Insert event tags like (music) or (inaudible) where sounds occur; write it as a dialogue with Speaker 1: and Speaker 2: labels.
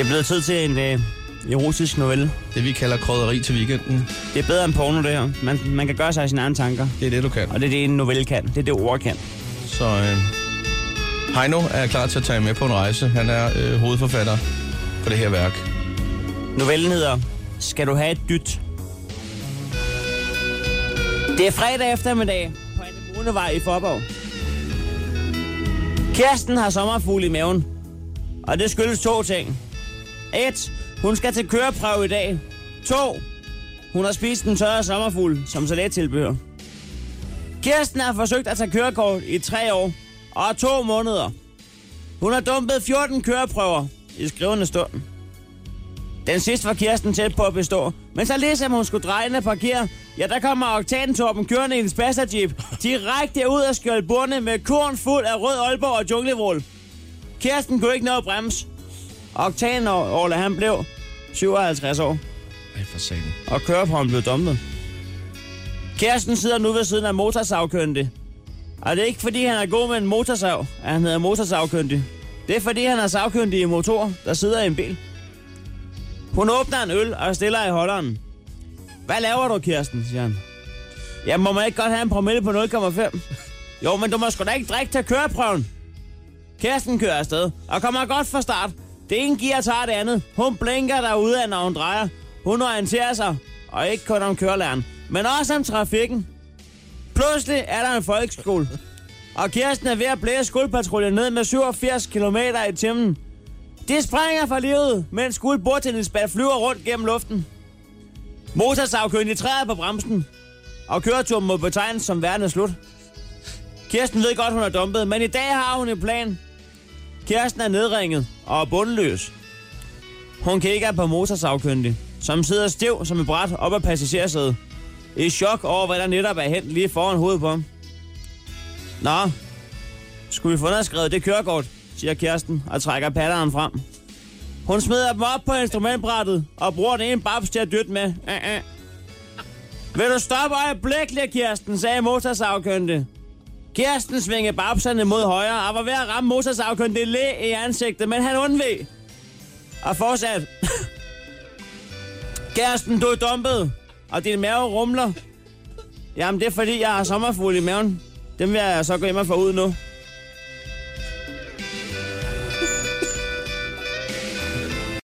Speaker 1: Det er blevet tid til en øh, erotisk novelle.
Speaker 2: Det vi kalder krydderi til weekenden.
Speaker 1: Det er bedre end porno, det her. Man, man kan gøre sig sine egne tanker.
Speaker 2: Det er det, du kan.
Speaker 1: Og det er det, en novelle kan. Det er det, ord kan.
Speaker 2: Så øh, Heino er klar til at tage med på en rejse. Han er øh, hovedforfatter på det her værk.
Speaker 1: Novellen hedder Skal du have et dyt? Det er fredag eftermiddag på Anemonevej i Forborg. Kirsten har sommerfugl i maven. Og det skyldes to ting. 1. Hun skal til køreprøve i dag. 2. Hun har spist en tørre sommerfugl som salattilbehør. Kirsten har forsøgt at tage kørekort i tre år og to måneder. Hun har dumpet 14 køreprøver i skrivende stund. Den sidste var Kirsten tæt på at bestå. Men så lige som hun skulle dreje ind og parkere, ja, der kommer oktantorpen kørende i en Jeep direkte ud af skjoldbordene med korn fuld af rød Aalborg og junglevrål. Kirsten kunne ikke nå at bremse. Oktanårle, han blev 57 år,
Speaker 2: Ej, for satan.
Speaker 1: og køreprøven blev dumpet. Kirsten sidder nu ved siden af motorsavkyndig. Og det er ikke fordi, han er god med en motorsav, at han hedder motorsavkyndig. Det er fordi, han er savkyndig i motor, der sidder i en bil. Hun åbner en øl og stiller i holderen. Hvad laver du, Kirsten, siger han. Ja, må man ikke godt have en promille på 0,5? Jo, men du må sgu da ikke drikke til køreprøven. Kirsten kører afsted og kommer godt fra start. Det ene gear tager det andet. Hun blinker derude af, når hun drejer. Hun orienterer sig, og ikke kun om kørelæren, men også om trafikken. Pludselig er der en folkeskole, og Kirsten er ved at blæse skuldpatruljen ned med 87 km i timen. De springer for livet, mens skolebordtennisbat flyver rundt gennem luften. Motorsavkyndig træder på bremsen, og køreturen må betegnes som verden er slut. Kirsten ved godt, hun er dumpet, men i dag har hun en plan. Kirsten er nedringet og er bundløs. Hun kigger på motorsavkyndig, som sidder stiv som et bræt op ad passagersædet. I chok over, hvad der netop er hent lige foran hovedet på ham. Nå, skulle vi få underskrevet det kørekort, siger Kirsten og trækker patteren frem. Hun smider dem op på instrumentbrættet og bruger den ene babs til at dytte med. Uh, uh. Vil du stoppe øjeblikkeligt, Kirsten, sagde motorsavkyndig. Kirsten svingede babserne mod højre og var ved at ramme motorsavkyndig læ i ansigtet, men han undveg. Og fortsat. (laughs) Kirsten, du er dumpet, og din mave rumler. Jamen, det er fordi, jeg har sommerfugle i maven. Dem vil jeg så gå hjem og få ud nu.